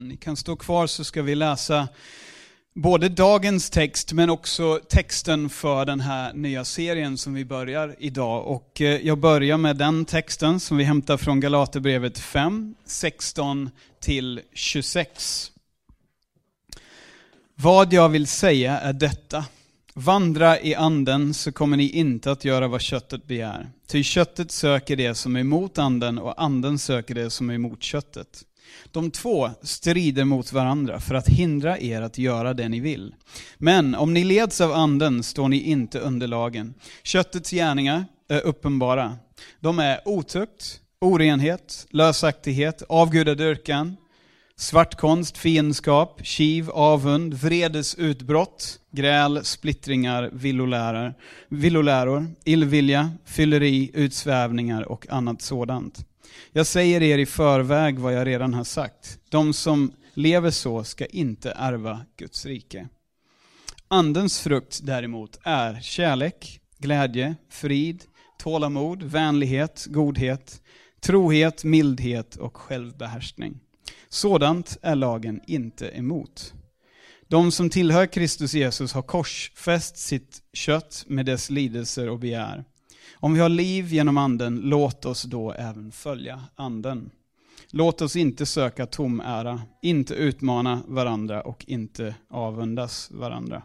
Ni kan stå kvar så ska vi läsa både dagens text men också texten för den här nya serien som vi börjar idag. Och eh, jag börjar med den texten som vi hämtar från Galaterbrevet 5, 16 till 26. Vad jag vill säga är detta. Vandra i anden så kommer ni inte att göra vad köttet begär. Ty köttet söker det som är emot anden och anden söker det som är emot köttet. De två strider mot varandra för att hindra er att göra det ni vill. Men om ni leds av anden står ni inte under lagen. Köttets gärningar är uppenbara. De är otukt, orenhet, lösaktighet, avgudadyrkan, svartkonst, fiendskap, kiv, avund, vredesutbrott, gräl, splittringar, villoläror, villoläror, illvilja, fylleri, utsvävningar och annat sådant. Jag säger er i förväg vad jag redan har sagt. De som lever så ska inte ärva Guds rike. Andens frukt däremot är kärlek, glädje, frid, tålamod, vänlighet, godhet, trohet, mildhet och självbehärskning. Sådant är lagen inte emot. De som tillhör Kristus Jesus har korsfäst sitt kött med dess lidelser och begär. Om vi har liv genom anden, låt oss då även följa anden. Låt oss inte söka tom ära, inte utmana varandra och inte avundas varandra.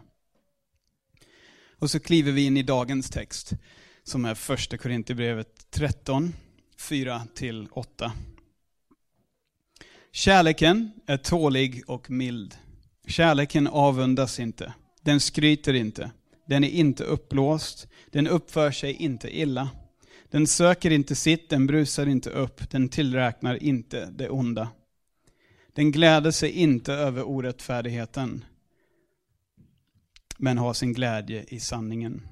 Och så kliver vi in i dagens text, som är första Korinthierbrevet 13, 4-8. Kärleken är tålig och mild. Kärleken avundas inte, den skryter inte. Den är inte uppblåst, den uppför sig inte illa. Den söker inte sitt, den brusar inte upp, den tillräknar inte det onda. Den gläder sig inte över orättfärdigheten, men har sin glädje i sanningen.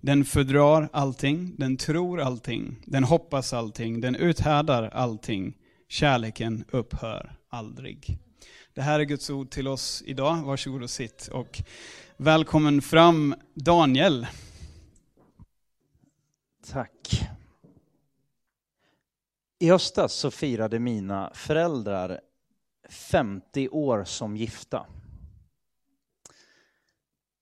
Den fördrar allting, den tror allting, den hoppas allting, den uthärdar allting. Kärleken upphör aldrig. Det här är Guds ord till oss idag. Varsågod och sitt. Och Välkommen fram Daniel. Tack. I höstas så firade mina föräldrar 50 år som gifta.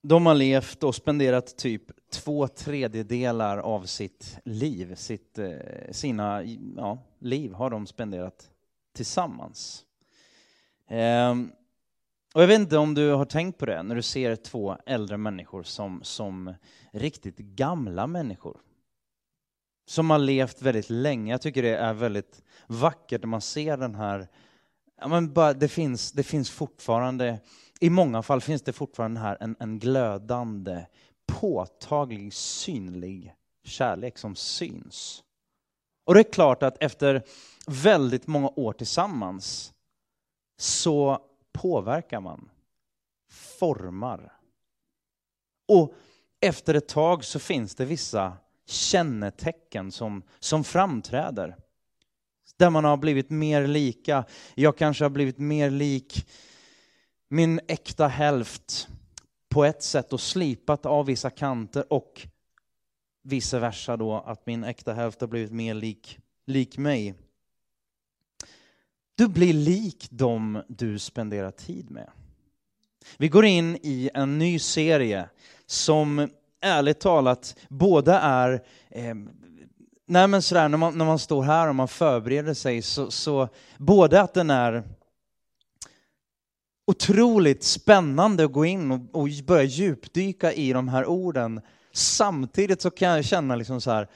De har levt och spenderat typ två tredjedelar av sitt liv, sitt, eh, sina ja, liv har de spenderat tillsammans. Um, och jag vet inte om du har tänkt på det när du ser två äldre människor som, som riktigt gamla människor. Som har levt väldigt länge. Jag tycker det är väldigt vackert när man ser den här... Ja, men bara, det, finns, det finns fortfarande, i många fall finns det fortfarande här en, en glödande, påtaglig, synlig kärlek som syns. Och det är klart att efter väldigt många år tillsammans så påverkar man, formar. Och efter ett tag så finns det vissa kännetecken som, som framträder. Där man har blivit mer lika. Jag kanske har blivit mer lik min äkta hälft på ett sätt och slipat av vissa kanter och vice versa då att min äkta hälft har blivit mer lik, lik mig. Du blir lik dem du spenderar tid med. Vi går in i en ny serie som ärligt talat både är eh, Nej men sådär, när man, när man står här och man förbereder sig så, så både att den är otroligt spännande att gå in och, och, börja djupdyka i de här orden. Samtidigt så kan jag känna liksom så här,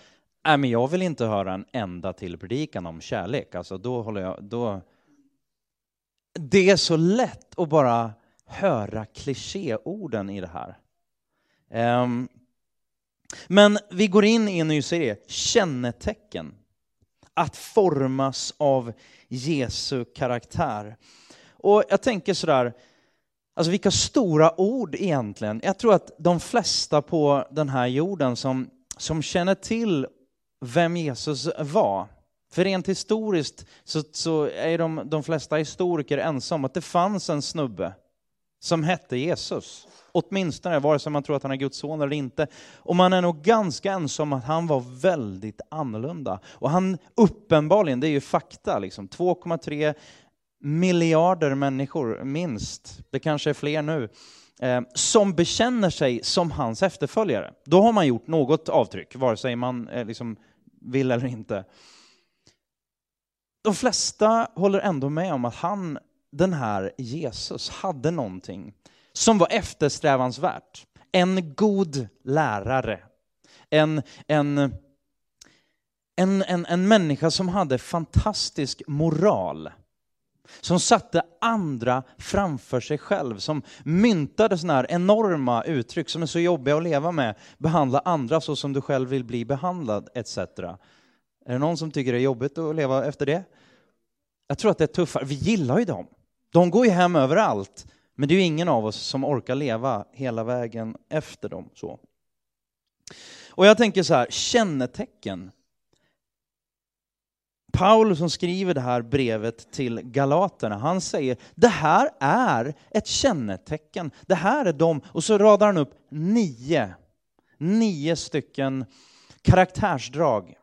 nej men jag vill inte höra en enda till predikan om kärlek. Alltså då håller jag, då, det är så lätt att bara höra klichéorden i det här. Um, men vi går in i en ny serie, kännetecken. Att formas av Jesu karaktär. Och jag tänker sådär, alltså vilka stora ord egentligen. Jag tror att de flesta på den här jorden som, som känner till vem Jesus var, för rent historiskt så, så är de, de flesta historiker ensamma om att det fanns en snubbe som hette Jesus. Åtminstone, vare sig man tror att han är Guds son eller inte. Och man är nog ganska ensam om att han var väldigt annorlunda. Och han uppenbarligen, det är ju fakta, liksom, 2,3 miljarder människor, minst, det kanske är fler nu, eh, Eh, som bekänner sig som hans efterföljare. Då har man gjort något avtryck, vare sig man eh, liksom vill eller inte. De flesta håller ändå med om att han, den här Jesus, hade någonting som var eftersträvansvärt. En god lärare. En, en, en, en, en människa som hade fantastisk moral. Som satte andra framför sig själv, som myntade sådana här enorma uttryck som är så jobbiga att leva med. Behandla andra så som du själv vill bli behandlad, etc. Är det någon som tycker det är jobbigt att leva efter det? Jag tror att det är tuffare. Vi gillar ju dem. De går ju hem överallt. Men det är ju ingen av oss som orkar leva hela vägen efter dem. Så. Och jag tänker så här, kännetecken. Paulus som skriver det här brevet till galaterna, han säger det här är ett kännetecken. Det här är de, och så radar han upp nio, nio stycken karaktärsdrag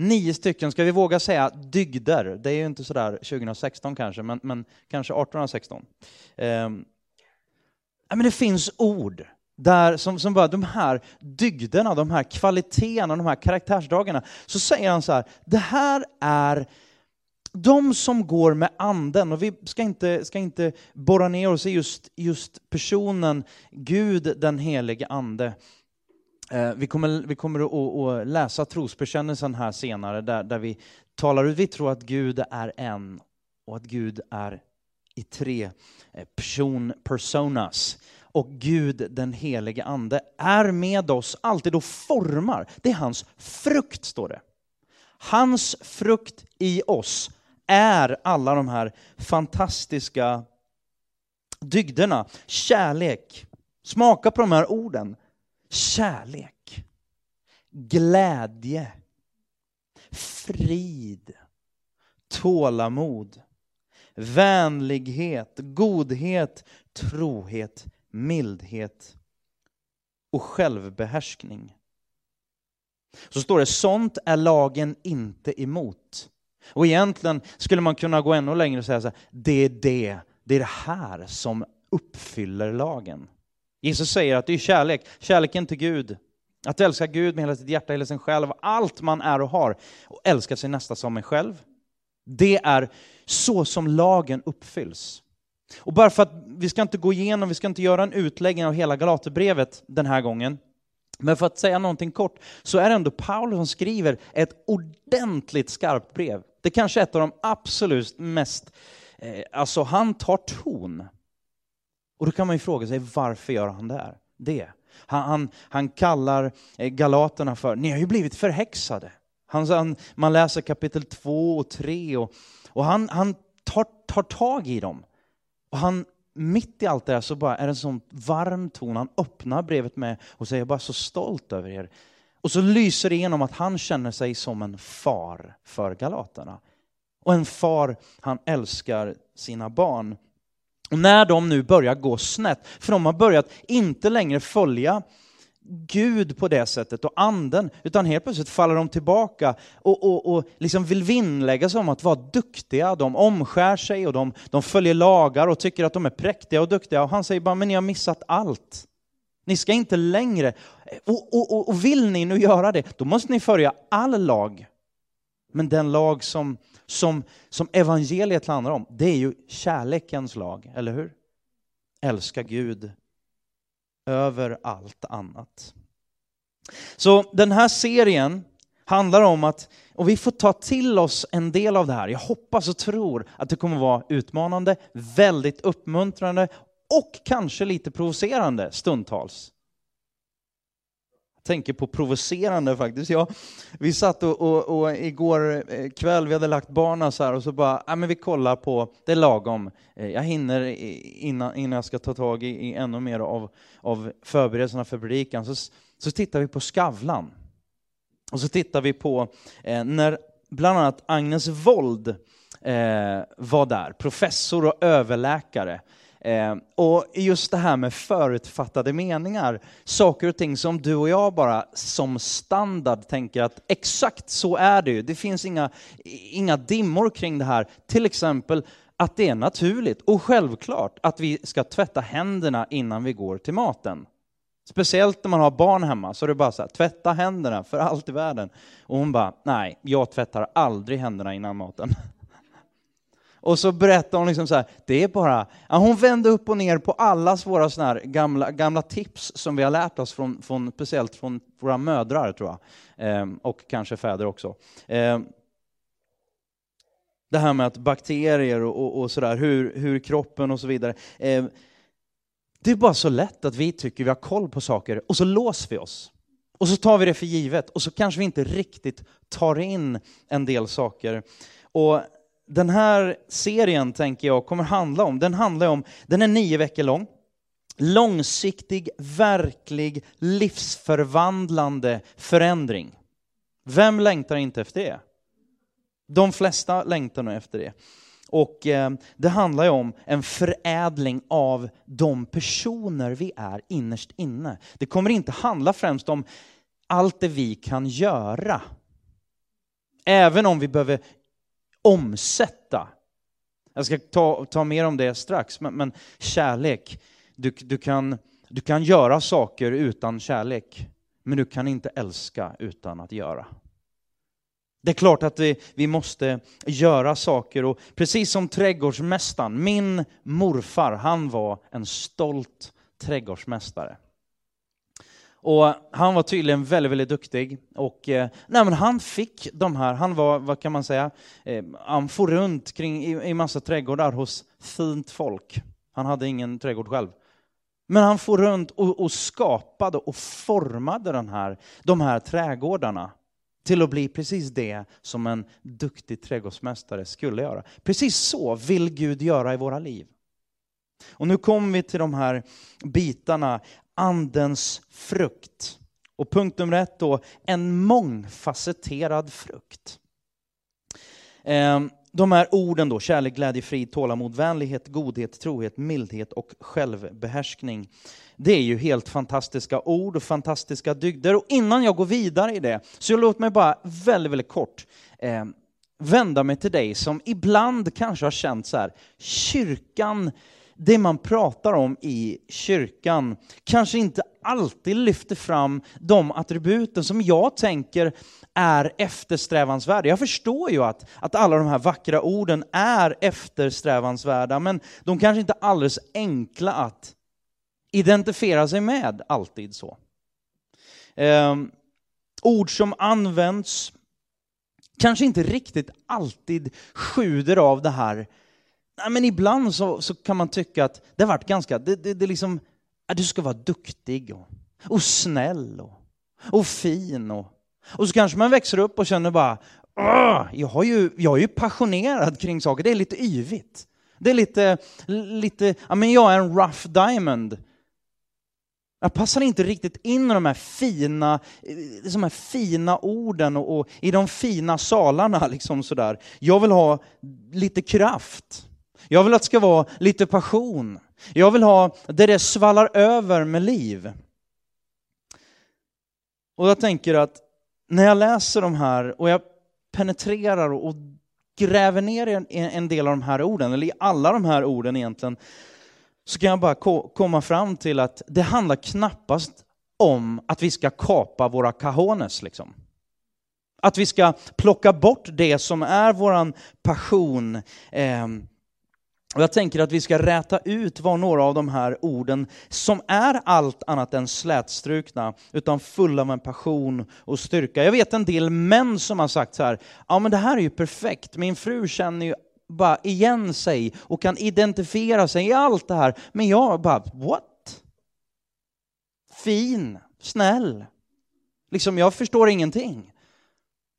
Nio stycken, ska vi våga säga dygder? Det är ju inte sådär 2016 kanske, men, men kanske 1816. Um, ehm, men det finns ord där som, som bara de här dygderna, de här kvaliteterna, de här karaktärsdragarna. Så säger han så här, det här är de som går med anden, och vi ska inte, ska inte borra ner oss i just, just personen Gud den helige ande, Eh, vi kommer, vi kommer att, att läsa trosbekännelsen här senare där, där vi talar ut, vi tror att Gud är en och att Gud är i tre eh, person, personas. Och Gud, den helige ande, är med oss alltid och formar. Det är hans frukt, står det. Hans frukt i oss är alla de här fantastiska dygderna. Kärlek. Smaka på de här orden kärlek, glädje, frid, tålamod, vänlighet, godhet, trohet, mildhet och självbehärskning. Så står det, sånt är lagen inte emot. Och egentligen skulle man kunna gå ännu längre och säga så här, det är det, det är det här som uppfyller lagen. Jesus säger att det är kärlek, kärleken till Gud. Att älska Gud med hela sitt hjärta, hela sin själ, allt man är och har. Och älska sin nästa som en själv. Det är så som lagen uppfylls. Och bara för att vi ska inte gå igenom, vi ska inte göra en utläggning av hela Galaterbrevet den här gången. Men för att säga någonting kort så är det ändå Paulus som skriver ett ordentligt skarpt brev. Det kanske är ett av de absolut mest, eh, alltså han tar ton. Och då kan man ju fråga sig varför gör han det? det? Han, han, han kallar eh, galaterna för, ni har ju blivit förhäxade. Han, han, man läser kapitel 2 och 3 och, och han, han tar, tar tag i dem. Och han, mitt i allt det här så bara är det en sån varm ton han öppnar brevet med och säger bara så stolt över er. Och så lyser det igenom att han känner sig som en far för galaterna. Och en far, han älskar sina barn. Och när de nu börjar gå snett, för de har börjat inte längre följa Gud på det sättet och anden, utan helt plötsligt faller de tillbaka och, och, och liksom vill vinnlägga sig om att vara duktiga. De omskär sig och de, de följer lagar och tycker att de är präktiga och duktiga. Och han säger bara, men ni har missat allt. Ni ska inte längre. Och, och, och vill ni nu göra det, då måste ni följa all lag. Men den lag som som, som evangeliet handlar om, det är ju kärlekens lag, eller hur? Älska Gud över allt annat. Så den här serien handlar om att, och vi får ta till oss en del av det här. Jag hoppas och tror att det kommer vara utmanande, väldigt uppmuntrande och kanske lite provocerande stundtals tänker på provocerande faktiskt. Jag, vi satt och, och, och, igår eh, kväll, vi hade lagt barnen så här och så bara, ja men vi kollar på, det är lagom. Eh, jag hinner innan, innan jag ska ta tag i, i ännu mer av, av förberedelserna för predikan. Så, så tittar vi på Skavlan. Och så tittar vi på eh, när bland annat Agnes Wold eh, var där, professor och överläkare. Eh, och just det här med förutfattade meningar, saker och ting som du och jag bara som standard tänker att exakt så är det ju. Det finns inga, inga dimmor kring det här. Till exempel att det är naturligt och självklart att vi ska tvätta händerna innan vi går till maten. Speciellt när man har barn hemma, så är det bara så här, tvätta händerna för allt i världen. Och hon bara, nej, jag tvättar aldrig händerna innan maten. Och så berättar hon liksom så här, det är bara, hon vände upp och ner på alla våra såna här gamla, gamla tips som vi har lärt oss från, från speciellt från våra mödrar tror jag, ehm, och kanske fäder också. Ehm, det här med att bakterier och, och, och sådär, hur, hur kroppen och så vidare. Ehm, det är bara så lätt att vi tycker vi har koll på saker och så låser vi oss. Och så tar vi det för givet och så kanske vi inte riktigt tar in en del saker. Och den här serien, tänker jag, kommer handla om, den handlar om, den är nio veckor lång, långsiktig, verklig, livsförvandlande förändring. Vem längtar inte efter det? De flesta längtar nog efter det. Och eh, det handlar ju om en förädling av de personer vi är innerst inne. Det kommer inte handla främst om allt det vi kan göra. Även om vi behöver omsätta. Jag ska ta, ta mer om det strax, men, men kärlek. Du, du, kan, du kan göra saker utan kärlek, men du kan inte älska utan att göra. Det är klart att vi, vi måste göra saker och precis som trädgårdsmästaren, min morfar, han var en stolt trädgårdsmästare. Och han var tydligen väldigt, väldigt duktig. Och, eh, nej, men han fick de här, han var, vad kan man säga, eh, han for runt kring, i, i massa trädgårdar hos fint folk. Han hade ingen trädgård själv. Men han for runt och, och skapade och formade den här, de här trädgårdarna till att bli precis det som en duktig trädgårdsmästare skulle göra. Precis så vill Gud göra i våra liv. Och nu kommer vi till de här bitarna, andens frukt. Och punkt nummer ett då, en mångfacetterad frukt. Ehm, de här orden då, kärlek, glädje, frid, tålamod, vänlighet, godhet, trohet, mildhet och självbehärskning. Det är ju helt fantastiska ord och fantastiska dygder. Och innan jag går vidare i det, så låt mig bara väldigt, väldigt kort eh, vända mig till dig som ibland kanske har känt så här, kyrkan det man pratar om i kyrkan kanske inte alltid lyfter fram de attributen som jag tänker är eftersträvansvärda. Jag förstår ju att, att alla de här vackra orden är eftersträvansvärda, men de kanske inte är alldeles enkla att identifiera sig med alltid så. Eh, ord som används kanske inte riktigt alltid sjuder av det här Nej, men ibland så, så kan man tycka att det har varit ganska, det, det, det liksom, ja, du ska vara duktig och, och snäll och, och fin. Och, och så kanske man växer upp och känner bara, jag, har ju, jag är ju passionerad kring saker, det är lite yvigt. Det är lite, lite, ja men jag är en rough diamond. Jag passar inte riktigt in i de här fina, eh, de här fina orden och, och i de fina salarna. Liksom sådär. Jag vill ha lite kraft. Jag vill att det ska vara lite passion. Jag vill ha där det svallar över med liv. Och jag tänker att när jag läser de här och jag penetrerar och gräver ner i en del av de här orden, eller i alla de här orden egentligen, så kan jag bara komma fram till att det handlar knappast om att vi ska kapa våra cajones. Liksom. Att vi ska plocka bort det som är våran passion, eh, och jag tänker att vi ska räta ut vad några av de här orden, som är allt annat än slätstrukna, utan fulla med passion och styrka. Jag vet en del män som har sagt så här, ja men det här är ju perfekt, min fru känner ju bara igen sig och kan identifiera sig i allt det här. Men jag bara, what? Fin, snäll. Liksom, jag förstår ingenting.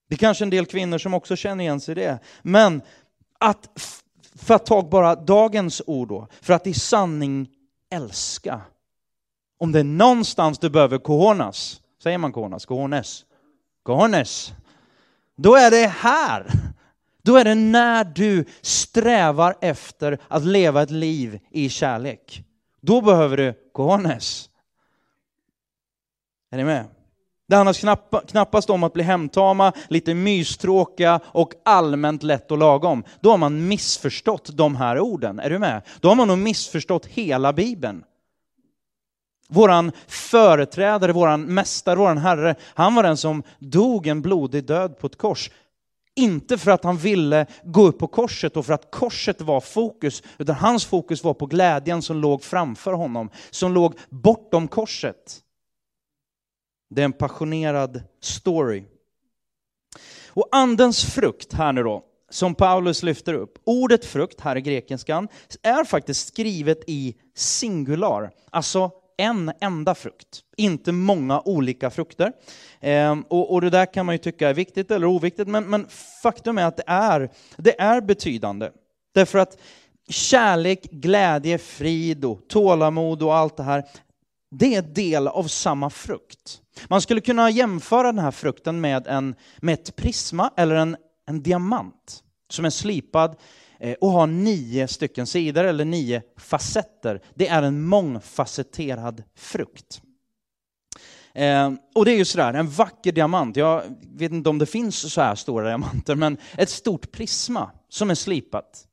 Det är kanske en del kvinnor som också känner igen sig i det. Men att för att ta bara dagens ord då, för att i sanning älska. Om det är någonstans du behöver kohonas, säger man kohonas, kohones, kohones, då är det här. Då är det när du strävar efter att leva ett liv i kärlek. Då behöver du kohones. Är ni med? Det handlar knappast om att bli hemtama, lite mystråkiga och allmänt lätt och lagom. Då har man missförstått de här orden. Är du med? Då har man nog missförstått hela Bibeln. Våran företrädare, våran mästare, våran herre, han var den som dog en blodig död på ett kors. Inte för att han ville gå upp på korset och för att korset var fokus, utan hans fokus var på glädjen som låg framför honom, som låg bortom korset. Det är en passionerad story. Och andens frukt här nu då, som Paulus lyfter upp. Ordet frukt här i grekiskan är faktiskt skrivet i singular, alltså en enda frukt, inte många olika frukter. Ehm, och, och, det där kan man ju tycka är viktigt eller oviktigt, men, men faktum är att det är, det är betydande. Därför att kärlek, glädje, frid och tålamod och allt det här, det är del av samma frukt. Man skulle kunna jämföra den här frukten med, en, med ett prisma eller en, en diamant som är slipad eh, och har nio stycken sidor eller nio facetter. Det är en mångfacetterad frukt. Eh, och det är ju sådär, en vacker diamant, jag vet inte om det finns så här stora diamanter, men ett stort prisma som är slipat.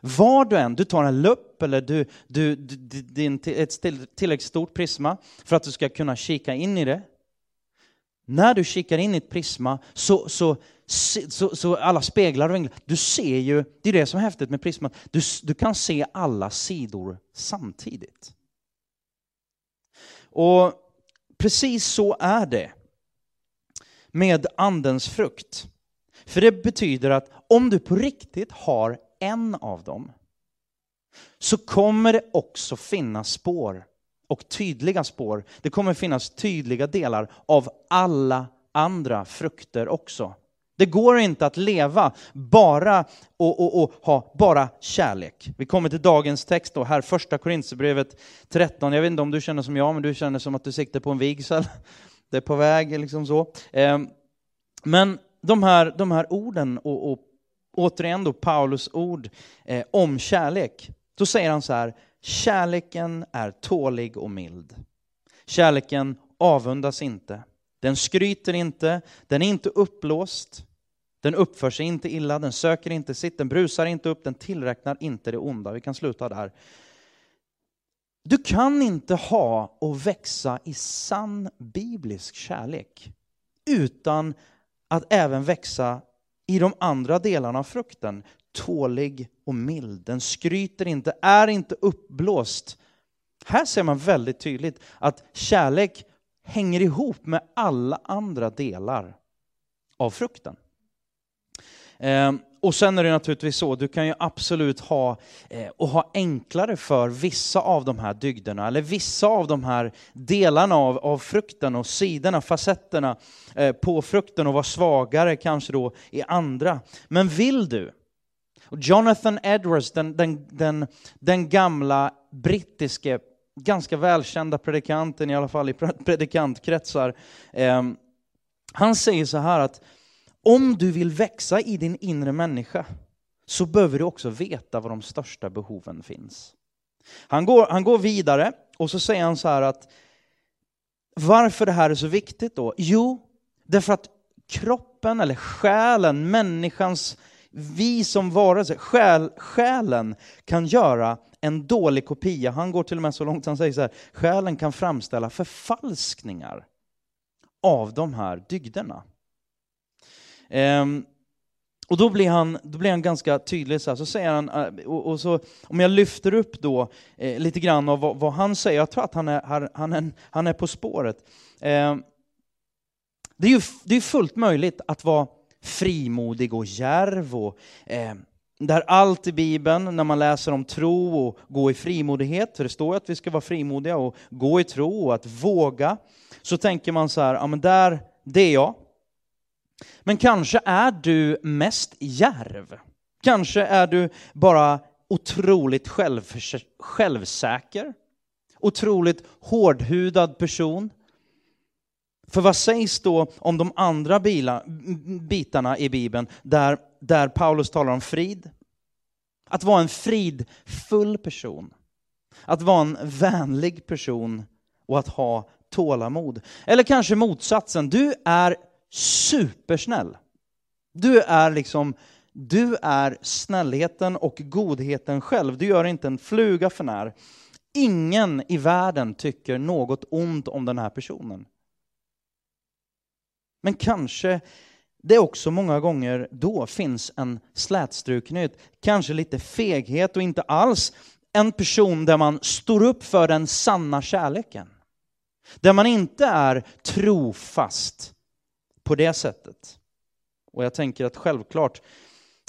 Var du än, du tar en lupp eller du, du, du, din, ett tillräckligt stort prisma för att du ska kunna kika in i det. När du kikar in i ett prisma så, så, så, så alla speglar och du ser ju, det är det som är häftigt med prismat, du, du kan se alla sidor samtidigt. Och precis så är det med andens frukt. För det betyder att om du på riktigt har en av dem så kommer det också finnas spår och tydliga spår. Det kommer finnas tydliga delar av alla andra frukter också. Det går inte att leva bara och, och, och, ha bara kärlek. Vi kommer till dagens text då, här första Korinthierbrevet 13. Jag vet inte om du känner som jag, men du känner som att du siktar på en vigsel. Det är på väg, liksom så. Ehm, men de här, de här orden och, och återigen då Paulus ord eh, om kärlek. Då säger han så här, kärleken är tålig och mild. Kärleken avundas inte. Den skryter inte, den är inte uppblåst. Den uppför sig inte illa, den söker inte sitt, den brusar inte upp, den tillräknar inte det onda. Vi kan sluta där. Du kan inte ha och växa i sann biblisk kärlek utan att även växa i de andra delarna av frukten. Tålig och mild. Den skryter inte, är inte uppblåst. Här ser man väldigt tydligt att kärlek hänger ihop med alla andra delar av frukten. Ehm, och sen är det naturligtvis så, du kan ju absolut ha, eh, och ha enklare för vissa av de här dygderna, eller vissa av de här delarna av, av frukten och sidorna, facetterna eh, på frukten och vara svagare kanske då i andra. Men vill du, och Jonathan Edwards, den, den, den, den gamla brittiske, ganska välkända predikanten, i alla fall i predikantkretsar, eh, han säger så här att om du vill växa i din inre människa så behöver du också veta var de största behoven finns. Han går, han går vidare och så säger han så här att varför det här är så viktigt då? Jo, därför att kroppen eller själen, människans, vi som varelse, själ, själen kan göra en dålig kopia. Han går till och med så långt han säger så här, själen kan framställa förfalskningar av de här dygderna. Um, och då blir, han, då blir han ganska tydlig, så, här, så säger han, eh, och, och, så, om jag lyfter upp då eh, lite grann av vad, vad, han säger, jag tror att han är, han är, han är på spåret. Eh, det är ju det är fullt möjligt att vara frimodig och djärv. och eh, där allt i Bibeln, när man läser om tro och gå i frimodighet, för det står ju att vi ska vara frimodiga och gå i tro och att våga, så tänker man så här, ja men där, det är jag. Men kanske är du mest järv. Kanske är du bara otroligt självsäker. Otroligt hårdhudad person. För vad sägs då om de andra bila, bitarna i Bibeln där, där Paulus talar om frid? Att vara en fridfull person. Att vara en vänlig person och att ha tålamod. Eller kanske motsatsen, du är supersnäll. Du är liksom, du är snällheten och godheten själv. Du gör inte en fluga för när. Ingen i världen tycker något ont om den här personen. Men kanske det också många gånger då finns en slätstruknhet, kanske lite feghet och inte alls en person där man står upp för den sanna kärleken. Där man inte är trofast på det sättet. Och jag tänker att självklart,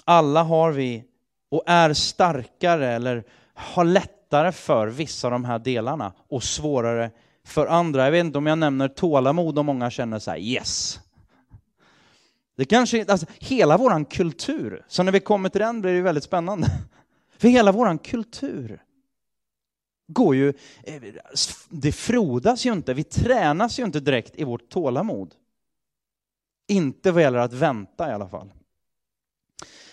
alla har vi och är starkare eller har lättare för vissa av de här delarna och svårare för andra. Jag vet inte om jag nämner tålamod och många känner så här, yes. Det kanske, alltså, hela våran kultur, så när vi kommer till den blir det väldigt spännande. För hela våran kultur går ju, eh, det frodas ju inte, vi tränas ju inte direkt i vårt tålamod. Inte vad gäller att vänta i alla fall.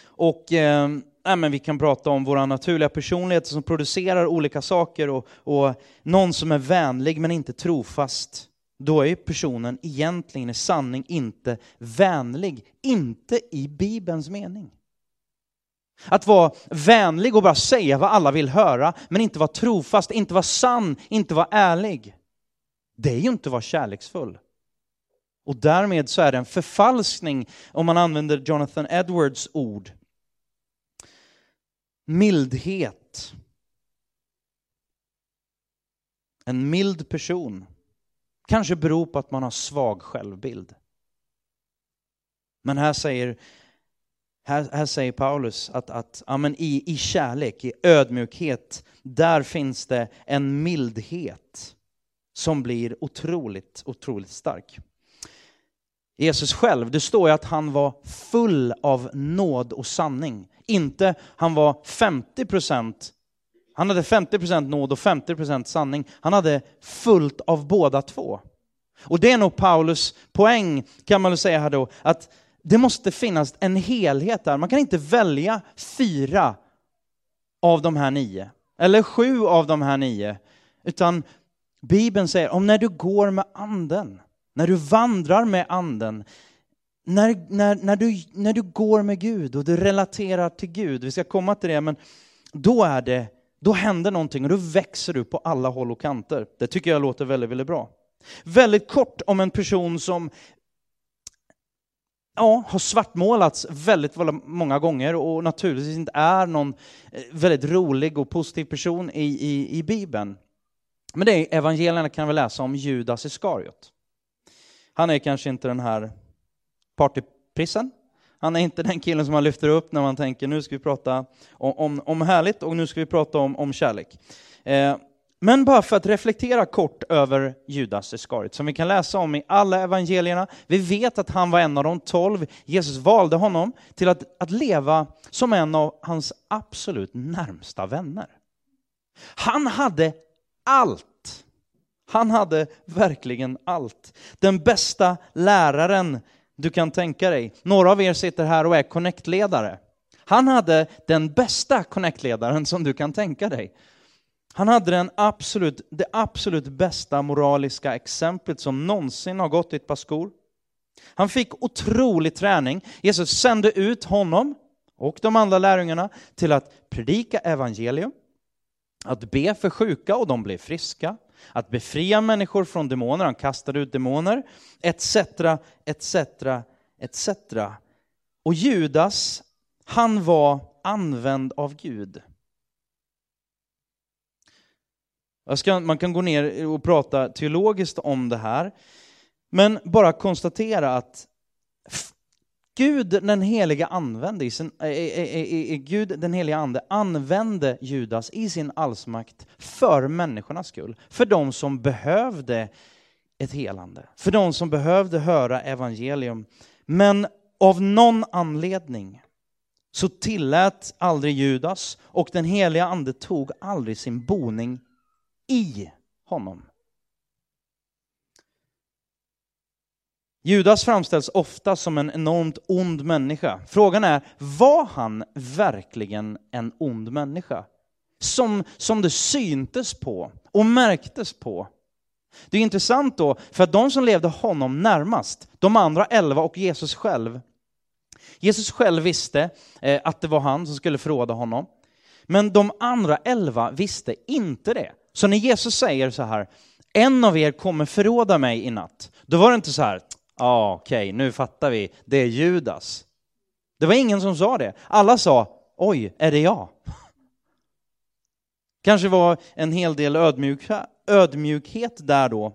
Och eh, men vi kan prata om våra naturliga personligheter som producerar olika saker och, och någon som är vänlig men inte trofast. Då är personen egentligen i sanning inte vänlig, inte i Bibelns mening. Att vara vänlig och bara säga vad alla vill höra, men inte vara trofast, inte vara sann, inte vara ärlig. Det är ju inte att vara kärleksfull. Och därmed så är det en förfalskning om man använder Jonathan Edwards ord. Mildhet. En mild person kanske beror på att man har svag självbild. Men här säger, här, här säger Paulus att, att ja, men i, i kärlek, i ödmjukhet, där finns det en mildhet som blir otroligt, otroligt stark. Jesus själv, det står ju att han var full av nåd och sanning. Inte han var 50 procent, han hade 50 procent nåd och 50 procent sanning. Han hade fullt av båda två. Och det är nog Paulus poäng, kan man väl säga här då, att det måste finnas en helhet där. Man kan inte välja fyra av de här nio, eller sju av de här nio, utan Bibeln säger om när du går med anden, när du vandrar med anden, när, när, när, du, när du går med Gud och du relaterar till Gud, vi ska komma till det, men då är det, då händer någonting och då växer du på alla håll och kanter. Det tycker jag låter väldigt, väldigt bra. Väldigt kort om en person som ja, har svartmålats väldigt, väldigt många gånger och naturligtvis inte är någon eh, väldigt rolig och positiv person i, i, i Bibeln. Men det är evangelierna kan vi läsa om Judas Iskariot. Han är kanske inte den här partyprissen. Han är inte den killen som man lyfter upp när man tänker nu ska vi prata om, om, om härligt och nu ska vi prata om, om kärlek. Eh, men bara för att reflektera kort över Judas Iskariot, som vi kan läsa om i alla evangelierna. Vi vet att han var en av de tolv. Jesus valde honom till att, att leva som en av hans absolut närmsta vänner. Han hade allt han hade verkligen allt. Den bästa läraren du kan tänka dig. Några av er sitter här och är connectledare. Han hade den bästa connectledaren som du kan tänka dig. Han hade den absolut, det absolut bästa moraliska exemplet som någonsin har gått i ett par skor. Han fick otrolig träning. Jesus sände ut honom och de andra lärjungarna till att predika evangelium, att be för sjuka och de blev friska, att befria människor från demoner, han kastade ut demoner, etc, etc, etc. Och Judas, han var använd av Gud. Ska, man kan gå ner och prata teologiskt om det här, men bara konstatera att Gud den helige använde i sin, äh, äh, äh, Gud den helige ande använde Judas i sin allsmakt för människornas skull. För de som behövde ett helande. För de som behövde höra evangelium. Men av någon anledning så tillät aldrig Judas och den heliga ande tog aldrig sin boning i honom. Judas framställs ofta som en enormt ond människa. Frågan är, var han verkligen en ond människa? Som, som det syntes på och märktes på. Det är intressant då, för att de som levde honom närmast, de andra elva och Jesus själv, Jesus själv visste eh, att det var han som skulle förråda honom. Men de andra elva visste inte det. Så när Jesus säger så här, en av er kommer förråda mig i natt, då var det inte så här, ah, okej, okay, nu fattar vi, det är Judas. Det var ingen som sa det. Alla sa, oj, är det jag? Kanske var en hel del ödmjuk, ödmjukhet där då.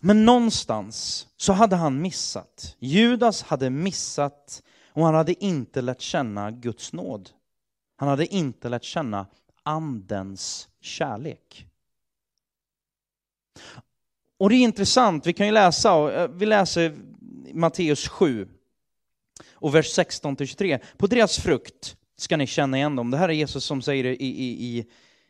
Men någonstans så hade han missat. Judas hade missat och han hade inte lärt känna Guds nåd. Han hade inte lärt känna andens kärlek. Och det är intressant, vi kan ju läsa, eh, vi läser Matteus 7 och vers 16 23. På deras frukt ska ni känna igen dem. Det här är Jesus som säger det i, i, i,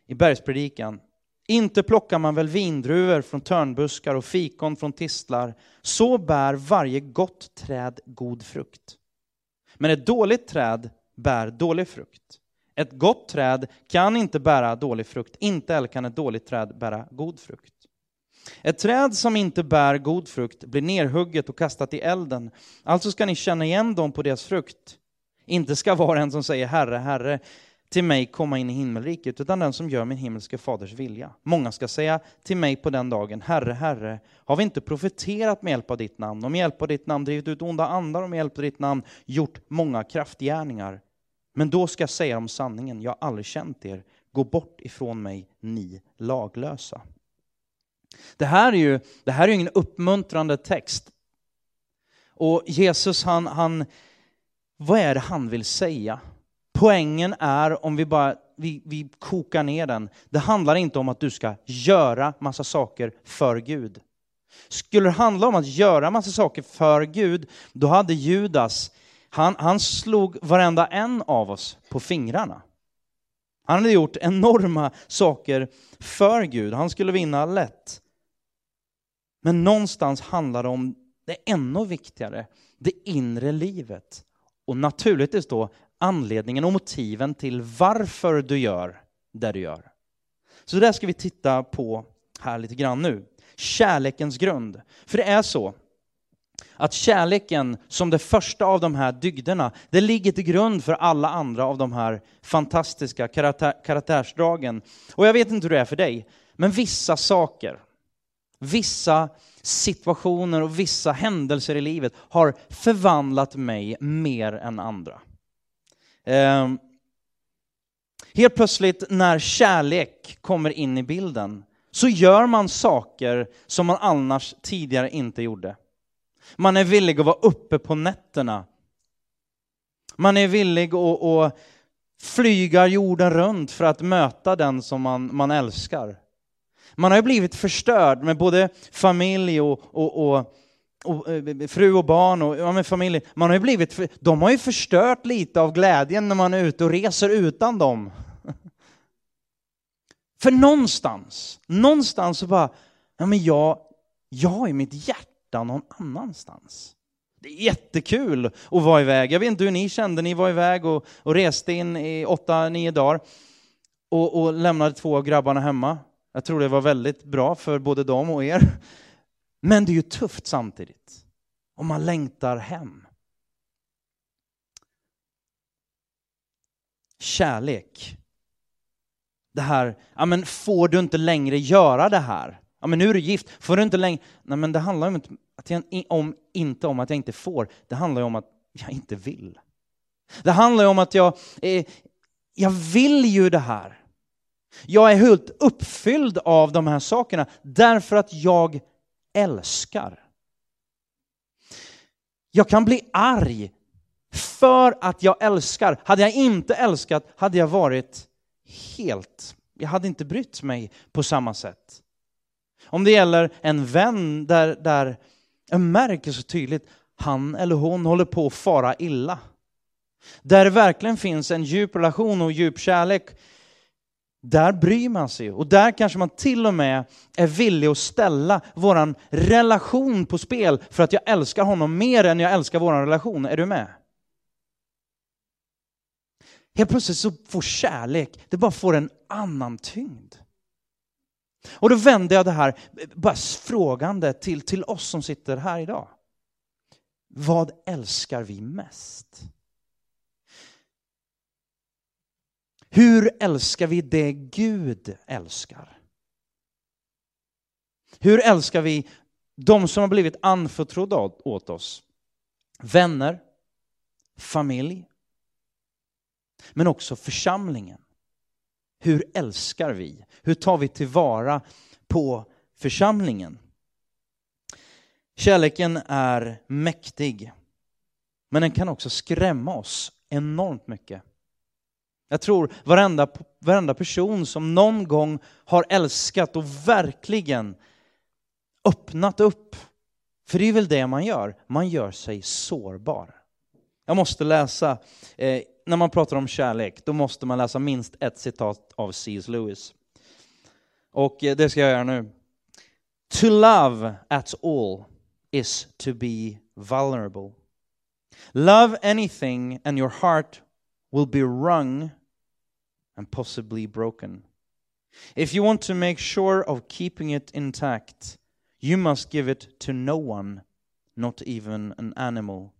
i bergspredikan. Inte plockar man väl vindruvor från törnbuskar och fikon från tistlar. Så bär varje gott träd god frukt. Men ett dåligt träd bär dålig frukt. Ett gott träd kan inte bära dålig frukt, inte heller kan ett dåligt träd bära god frukt. Ett träd som inte bär god frukt blir nerhugget och kastat i elden. Alltså ska ni känna igen dem på deras frukt. Inte ska vara en som säger Herre, Herre, till mig komma in i himmelriket, utan den som gör min himmelske faders vilja. Många ska säga till mig på den dagen, Herre, Herre, har vi inte profeterat med hjälp av ditt namn, och med hjälp av ditt namn drivit ut onda andar, och med hjälp av ditt namn gjort många kraftgärningar? Men då ska jag säga om sanningen, jag har aldrig känt er, gå bort ifrån mig, ni laglösa. Det här är ju, det här är ingen uppmuntrande text. Och Jesus, han, han, vad är det han vill säga? Poängen är, om vi bara vi, vi kokar ner den, det handlar inte om att du ska göra massa saker för Gud. Skulle det handla om att göra massa saker för Gud, då hade Judas, han, han slog varenda en av oss på fingrarna. Han hade gjort enorma saker för Gud, han skulle vinna lätt. Men någonstans handlar det om det ännu viktigare, det inre livet. Och naturligtvis då anledningen och motiven till varför du gör det du gör. Så det ska vi titta på här lite grann nu. Kärlekens grund. För det är så att kärleken som det första av de här dygderna, det ligger till grund för alla andra av de här fantastiska karaktär, karaktärsdragen. Och jag vet inte hur det är för dig, men vissa saker, vissa situationer och vissa händelser i livet har förvandlat mig mer än andra. Eh, helt plötsligt när kärlek kommer in i bilden så gör man saker som man annars tidigare inte gjorde. Man är villig att vara uppe på nätterna. Man är villig att, att flyga jorden runt för att möta den som man, man älskar. Man har ju blivit förstörd med både familj och, och, och, och eh, fru och barn och ja, familj. Man har ju blivit, de har ju förstört lite av glädjen när man är ute och reser utan dem. För någonstans, någonstans så bara, ja men jag, jag har ju mitt hjärta någon annanstans. Det är jättekul att vara iväg. Jag vet inte hur ni kände, ni var iväg och, och reste in i åtta, nio dagar och, och lämnade två av grabbarna hemma. Jag tror det var väldigt bra för både dem och er. Men det är ju tufft samtidigt. Om man längtar hem. Kärlek. Det här, ja men får du inte längre göra det här? Ja men nu är du gift, får du inte längre... Nej men det handlar om, att jag, om, inte om att jag inte får, det handlar om att jag inte vill. Det handlar om att jag, eh, jag vill ju det här. Jag är helt uppfylld av de här sakerna därför att jag älskar. Jag kan bli arg för att jag älskar. Hade jag inte älskat hade jag varit helt, jag hade inte brytt mig på samma sätt. Om det gäller en vän där, där jag märker så tydligt han eller hon håller på att fara illa. Där det verkligen finns en djup relation och djup kärlek där bryr man sig och där kanske man till och med är villig att ställa vår relation på spel för att jag älskar honom mer än jag älskar vår relation. Är du med? Helt plötsligt så får kärlek, det bara får en annan tyngd. Och då vänder jag det här bara frågande till, till oss som sitter här idag. Vad älskar vi mest? Hur älskar vi det Gud älskar? Hur älskar vi de som har blivit anförtrodda åt oss? Vänner, familj, men också församlingen. Hur älskar vi? Hur tar vi tillvara på församlingen? Kärleken är mäktig, men den kan också skrämma oss enormt mycket. Jag tror varenda, varenda person som någon gång har älskat och verkligen öppnat upp, för det är väl det man gör, man gör sig sårbar. Jag måste läsa, eh, när man pratar om kärlek, då måste man läsa minst ett citat av C.S. Lewis. Och eh, det ska jag göra nu. To love at all is to be vulnerable. Love anything and your heart will be wrung and possibly broken. If you want to make sure of keeping it intact, you must give it to no one, not even an animal.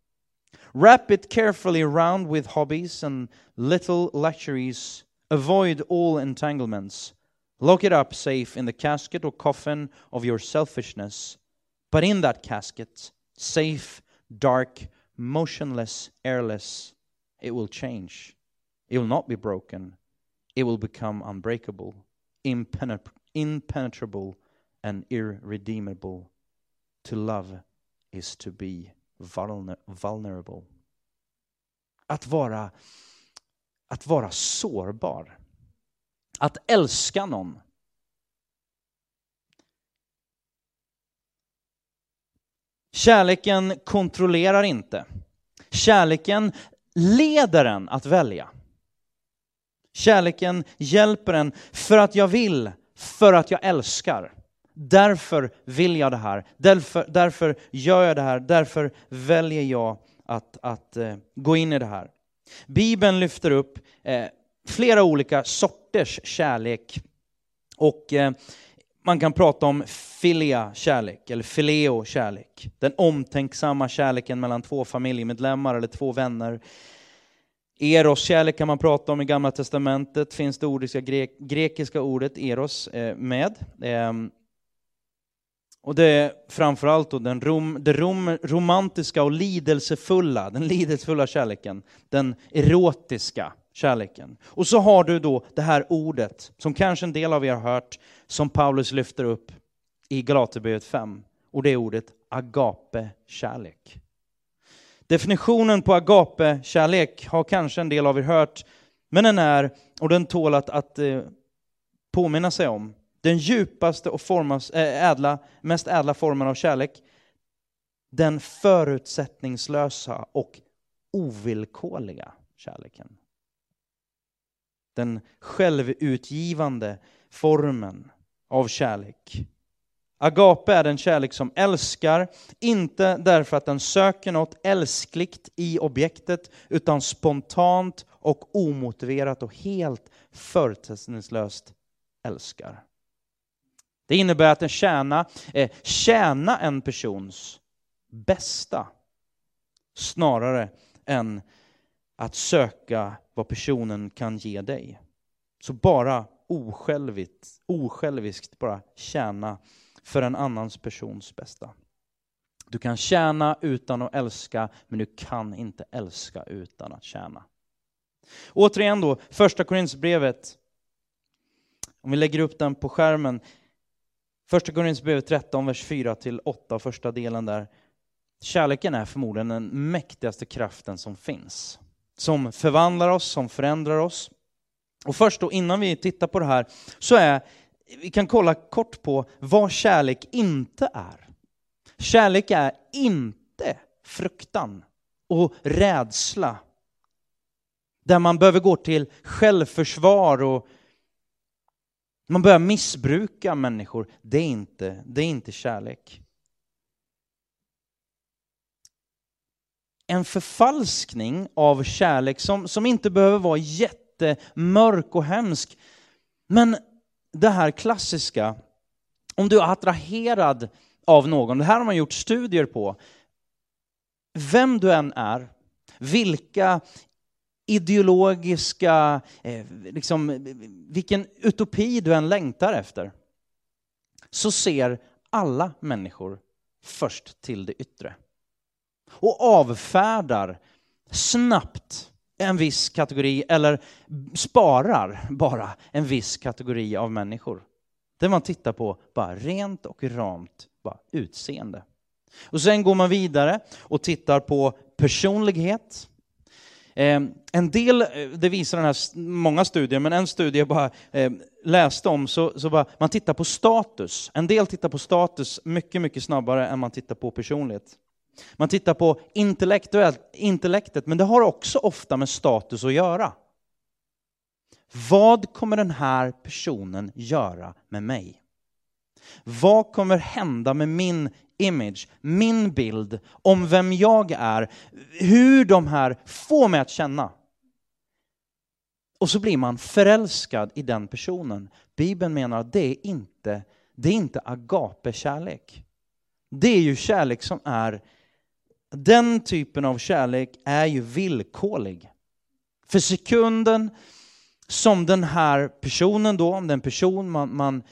Wrap it carefully round with hobbies and little luxuries. Avoid all entanglements. Lock it up safe in the casket or coffin of your selfishness. But in that casket, safe, dark, motionless, airless, it will change. It will not be broken. It will become unbreakable, impenetrable, and irredeemable. To love is to be vulnerable. Att vara, att vara sårbar. Att älska någon. Kärleken kontrollerar inte. Kärleken leder en att välja. Kärleken hjälper en för att jag vill, för att jag älskar. Därför vill jag det här, därför, därför gör jag det här, därför väljer jag att, att eh, gå in i det här. Bibeln lyfter upp eh, flera olika sorters kärlek. Och eh, man kan prata om filia kärlek, eller fileo kärlek. Den omtänksamma kärleken mellan två familjemedlemmar eller två vänner. Eros kärlek kan man prata om i Gamla Testamentet, finns det ordiska, grek, grekiska ordet eros eh, med. Eh, och det är framförallt då den rom, det rom, romantiska och lidelsefulla, den lidelsefulla kärleken, den erotiska kärleken. Och så har du då det här ordet, som kanske en del av er har hört, som Paulus lyfter upp i Galaterbrevet 5. Och det är ordet agape-kärlek. Definitionen på agape-kärlek har kanske en del av er hört, men den är, och den tål att, att eh, påminna sig om, den djupaste och formas, eh, ädla, mest ädla formen av kärlek, den förutsättningslösa och ovillkorliga kärleken. Den självutgivande formen av kärlek. Agape är den kärlek som älskar, inte därför att den söker något älskligt i objektet, utan spontant och omotiverat och helt förutsättningslöst älskar. Det innebär att en tjäna, eh, tjäna en persons bästa snarare än att söka vad personen kan ge dig. Så bara osjälviskt, osjälviskt bara tjäna för en annans persons bästa. Du kan tjäna utan att älska, men du kan inte älska utan att tjäna. Återigen då, första Korinthierbrevet. Om vi lägger upp den på skärmen. Första Korinthierbrevet 13, vers 4 till 8, första delen där. Kärleken är förmodligen den mäktigaste kraften som finns. Som förvandlar oss, som förändrar oss. Och först då, innan vi tittar på det här, så är, vi kan kolla kort på vad kärlek inte är. Kärlek är inte fruktan och rädsla. Där man behöver gå till självförsvar och man börjar missbruka människor. Det är inte, det är inte kärlek. En förfalskning av kärlek som, som inte behöver vara jättemörk och hemsk. Men det här klassiska, om du är attraherad av någon, det här har man gjort studier på, vem du än är, vilka ideologiska, eh, liksom, vilken utopi du än längtar efter, så ser alla människor först till det yttre. Och avfärdar snabbt en viss kategori eller sparar bara en viss kategori av människor. Där man tittar på bara rent och ramt bara utseende. Och sen går man vidare och tittar på personlighet. Ehm, en del, eh, det visar den här, många studier, men en studie jag bara ehm, läste om, så, så bara, man tittar på status. En del tittar på status mycket, mycket snabbare än man tittar på personlighet. Man tittar på intellektuellt, intellektet, men det har också ofta med status att göra. Vad kommer den här personen göra med mig? Vad kommer hända med min image, min bild om vem jag är, hur de här får mig att känna? Och så blir man förälskad i den personen. Bibeln menar att det är inte, det är inte agape-kärlek. Det är ju kärlek som är, den typen av kärlek är ju villkorlig. För sekunden som den här personen då, om den person man, man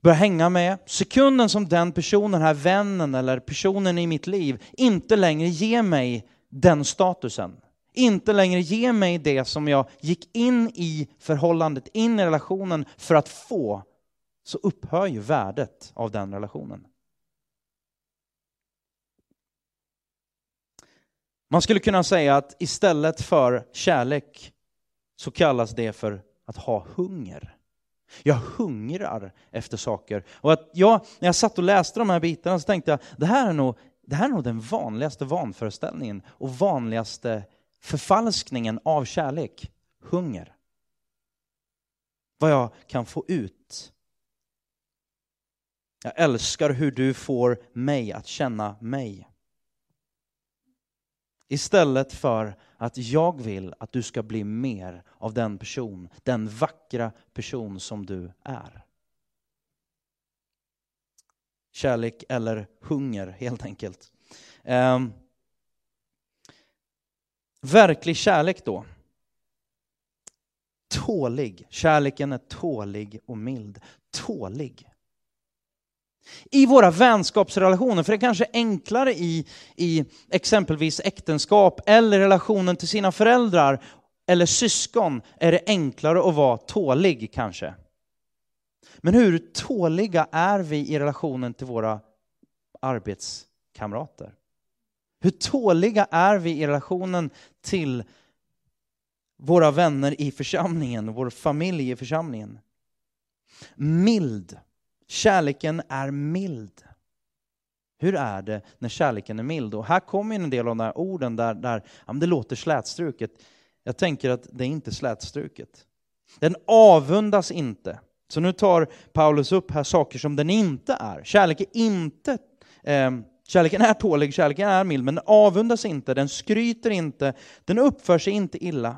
börjar hänga med, sekunden som den personen, den här vännen eller personen i mitt liv inte längre ger mig den statusen, inte längre ger mig det som jag gick in i förhållandet, in i relationen för att få, så upphör ju värdet av den relationen. Man skulle kunna säga att istället för kärlek så kallas det för att ha hunger. Jag hungrar efter saker. Och att jag, när jag satt och läste de här bitarna så tänkte jag, det här är nog, det här är nog den vanligaste vanföreställningen och vanligaste förfalskningen av kärlek. Hunger. Vad jag kan få ut. Jag älskar hur du får mig att känna mig. Istället för att jag vill att du ska bli mer av den person, den vackra person som du är. Kärlek eller hunger helt enkelt. Um, verklig kärlek då. Tålig. Kärleken är tålig och mild. Tålig. I våra vänskapsrelationer, för det är kanske enklare i, i exempelvis äktenskap eller relationen till sina föräldrar eller syskon är det enklare att vara tålig kanske. Men hur tåliga är vi i relationen till våra arbetskamrater? Hur tåliga är vi i relationen till våra vänner i församlingen, vår familj i församlingen? Mild Kärleken är mild. Hur är det när kärleken är mild? Och här kommer en del av de här orden där, där ja, det låter slätstruket. Jag tänker att det är inte slätstruket. Den avundas inte. Så nu tar Paulus upp här saker som den inte är. Kärlek är inte eh, Kärleken är tålig, kärleken är mild, men den avundas inte, den skryter inte, den uppför sig inte illa.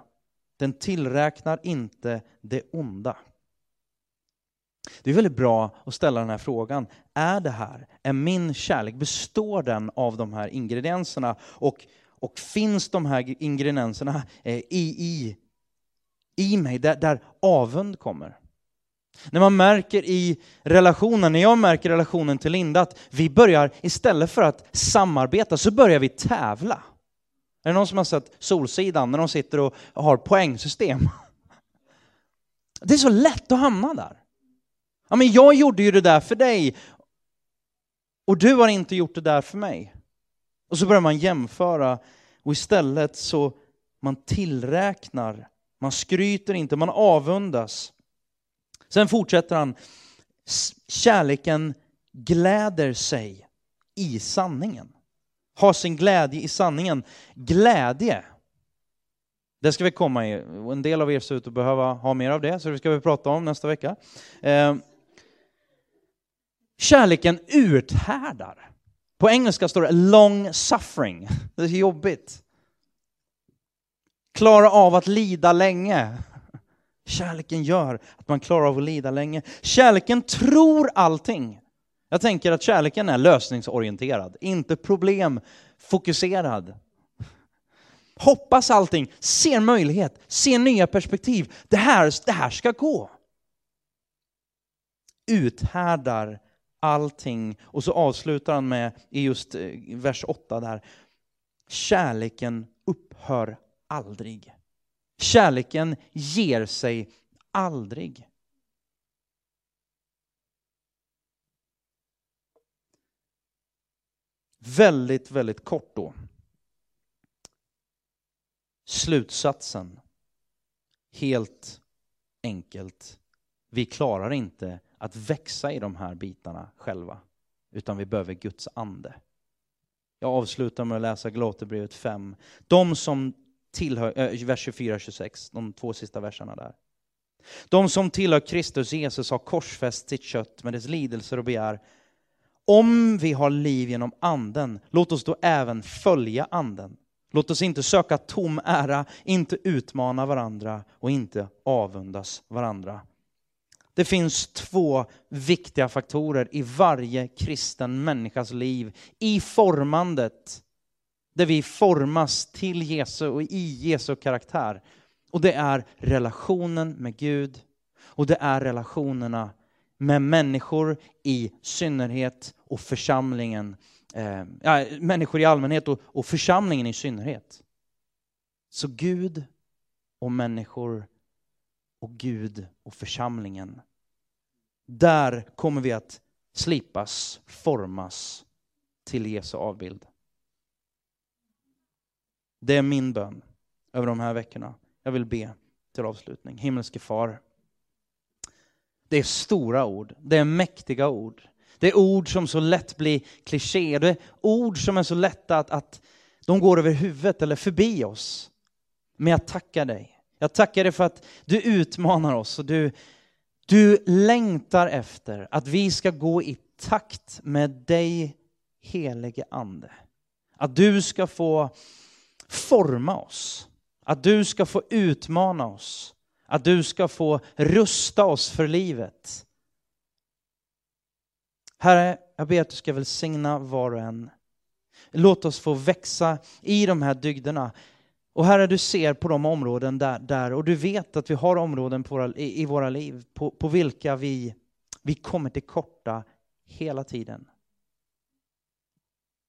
Den tillräknar inte det onda. Det är väldigt bra att ställa den här frågan. Är det här, är min kärlek, består den av de här ingredienserna? Och, och finns de här ingredienserna eh, i, i, i mig, där, där avund kommer? När man märker i relationen, när jag märker relationen till Linda, att vi börjar, istället för att samarbeta, så börjar vi tävla. Är det någon som har sett Solsidan, när de sitter och har poängsystem? Det är så lätt att hamna där. Ja, men jag gjorde ju det där för dig och du har inte gjort det där för mig. Och så börjar man jämföra och istället så man tillräknar, man skryter inte, man avundas. Sen fortsätter han, kärleken gläder sig i sanningen. Har sin glädje i sanningen. Glädje, det ska vi komma i. En del av er ser ut att behöva ha mer av det, så det ska vi prata om nästa vecka. Ehm, Kärleken uthärdar. På engelska står det long suffering. Det är jobbigt. Klara av att lida länge. Kärleken gör att man klarar av att lida länge. Kärleken tror allting. Jag tänker att kärleken är lösningsorienterad, inte problemfokuserad. Hoppas allting, ser möjlighet, ser nya perspektiv. Det här, det här ska gå. Uthärdar allting. Och så avslutar han med, i just eh, vers 8 där, kärleken upphör aldrig. Kärleken ger sig aldrig. Väldigt, väldigt kort då. Slutsatsen. Helt enkelt. Vi klarar inte att växa i de här bitarna själva, utan vi behöver Guds ande. Jag avslutar med att läsa Galaterbrevet 5. De som tillhör, äh, vers 24-26, de två sista verserna där. De som tillhör Kristus Jesus har korsfäst sitt kött med dess lidelser och begär. Om vi har liv genom anden, låt oss då även följa anden. Låt oss inte söka tom ära, inte utmana varandra och inte avundas varandra. Det finns två viktiga faktorer i varje kristen människas liv, i formandet, där vi formas till Jesu och i Jesu karaktär. Och det är relationen med Gud och det är relationerna med människor i synnerhet och församlingen, eh, människor i allmänhet och, och församlingen i synnerhet. Så Gud och människor och Gud och församlingen. Där kommer vi att slipas, formas till Jesu avbild. Det är min bön över de här veckorna. Jag vill be till avslutning. Himmelske far. Det är stora ord, det är mäktiga ord. Det är ord som så lätt blir kliché, det är ord som är så lätta att, att de går över huvudet eller förbi oss. Men jag tackar dig. Jag tackar dig för att du utmanar oss och du, du längtar efter att vi ska gå i takt med dig, helige Ande. Att du ska få forma oss. Att du ska få utmana oss. Att du ska få rusta oss för livet. Herre, jag ber att du ska välsigna var och en. Låt oss få växa i de här dygderna. Och Herre, du ser på de områden där, där och du vet att vi har områden på våra, i, i, våra liv på, på vilka vi, vi kommer till korta hela tiden.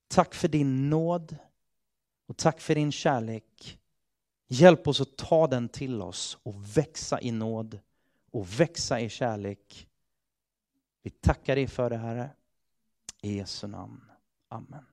Tack för din nåd och tack för din kärlek. Hjälp oss att ta den till oss och växa i nåd och växa i kärlek. Vi tackar dig för det, Herre. I Jesu namn. Amen.